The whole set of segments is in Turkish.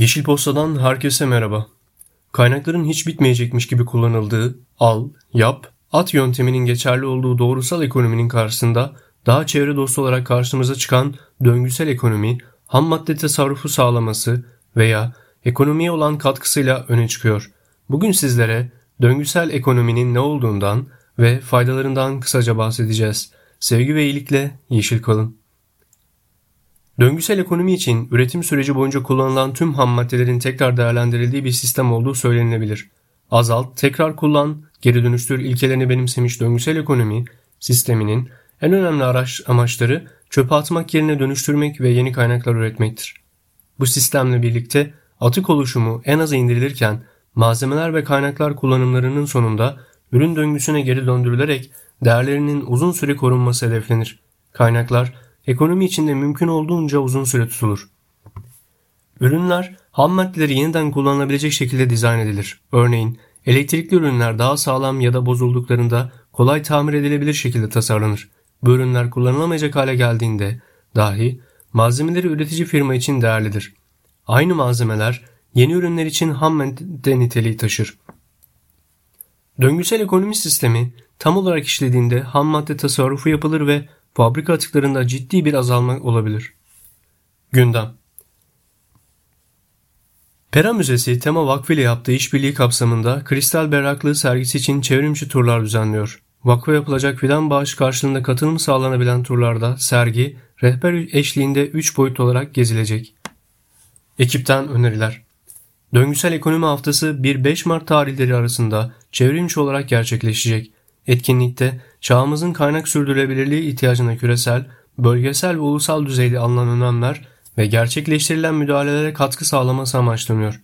Yeşil Posta'dan herkese merhaba. Kaynakların hiç bitmeyecekmiş gibi kullanıldığı al, yap, at yönteminin geçerli olduğu doğrusal ekonominin karşısında daha çevre dostu olarak karşımıza çıkan döngüsel ekonomi, ham madde tasarrufu sağlaması veya ekonomiye olan katkısıyla öne çıkıyor. Bugün sizlere döngüsel ekonominin ne olduğundan ve faydalarından kısaca bahsedeceğiz. Sevgi ve iyilikle yeşil kalın. Döngüsel ekonomi için üretim süreci boyunca kullanılan tüm ham maddelerin tekrar değerlendirildiği bir sistem olduğu söylenilebilir. Azalt, tekrar kullan, geri dönüştür ilkelerini benimsemiş döngüsel ekonomi sisteminin en önemli araç amaçları çöpe atmak yerine dönüştürmek ve yeni kaynaklar üretmektir. Bu sistemle birlikte atık oluşumu en aza indirilirken malzemeler ve kaynaklar kullanımlarının sonunda ürün döngüsüne geri döndürülerek değerlerinin uzun süre korunması hedeflenir. Kaynaklar ekonomi içinde mümkün olduğunca uzun süre tutulur. Ürünler ham maddeleri yeniden kullanılabilecek şekilde dizayn edilir. Örneğin elektrikli ürünler daha sağlam ya da bozulduklarında kolay tamir edilebilir şekilde tasarlanır. Bu ürünler kullanılamayacak hale geldiğinde dahi malzemeleri üretici firma için değerlidir. Aynı malzemeler yeni ürünler için ham madde niteliği taşır. Döngüsel ekonomi sistemi tam olarak işlediğinde ham madde tasarrufu yapılır ve fabrika atıklarında ciddi bir azalma olabilir. Gündem Pera Müzesi Tema Vakfı ile yaptığı işbirliği kapsamında kristal berraklığı sergisi için çevrimçi turlar düzenliyor. Vakfa yapılacak fidan bağış karşılığında katılım sağlanabilen turlarda sergi rehber eşliğinde 3 boyut olarak gezilecek. Ekipten öneriler Döngüsel Ekonomi Haftası 1-5 Mart tarihleri arasında çevrimçi olarak gerçekleşecek. Etkinlikte çağımızın kaynak sürdürülebilirliği ihtiyacına küresel, bölgesel ve ulusal düzeyde alınan önemler ve gerçekleştirilen müdahalelere katkı sağlaması amaçlanıyor.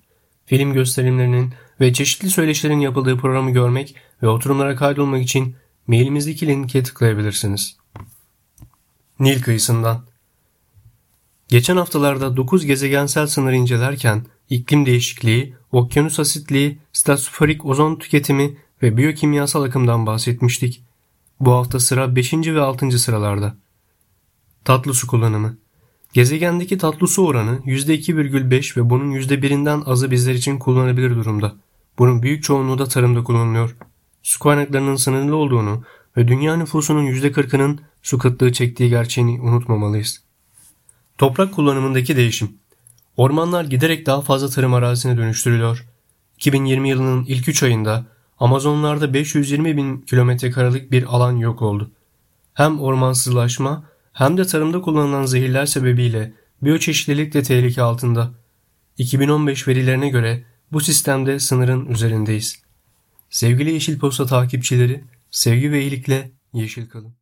Film gösterimlerinin ve çeşitli söyleşilerin yapıldığı programı görmek ve oturumlara kaydolmak için mailimizdeki linke tıklayabilirsiniz. Nil kıyısından Geçen haftalarda 9 gezegensel sınırı incelerken iklim değişikliği, okyanus asitliği, stratosferik ozon tüketimi ve biyokimyasal akımdan bahsetmiştik. Bu hafta sıra 5. ve 6. sıralarda. Tatlı su kullanımı. Gezegendeki tatlı su oranı %2,5 ve bunun %1'inden azı bizler için kullanılabilir durumda. Bunun büyük çoğunluğu da tarımda kullanılıyor. Su kaynaklarının sınırlı olduğunu ve dünya nüfusunun %40'ının su kıtlığı çektiği gerçeğini unutmamalıyız. Toprak kullanımındaki değişim. Ormanlar giderek daha fazla tarım arazisine dönüştürülüyor. 2020 yılının ilk 3 ayında Amazonlarda 520 bin kilometre karelik bir alan yok oldu. Hem ormansızlaşma hem de tarımda kullanılan zehirler sebebiyle biyoçeşitlilik de tehlike altında. 2015 verilerine göre bu sistemde sınırın üzerindeyiz. Sevgili Yeşil Posta takipçileri, sevgi ve iyilikle yeşil kalın.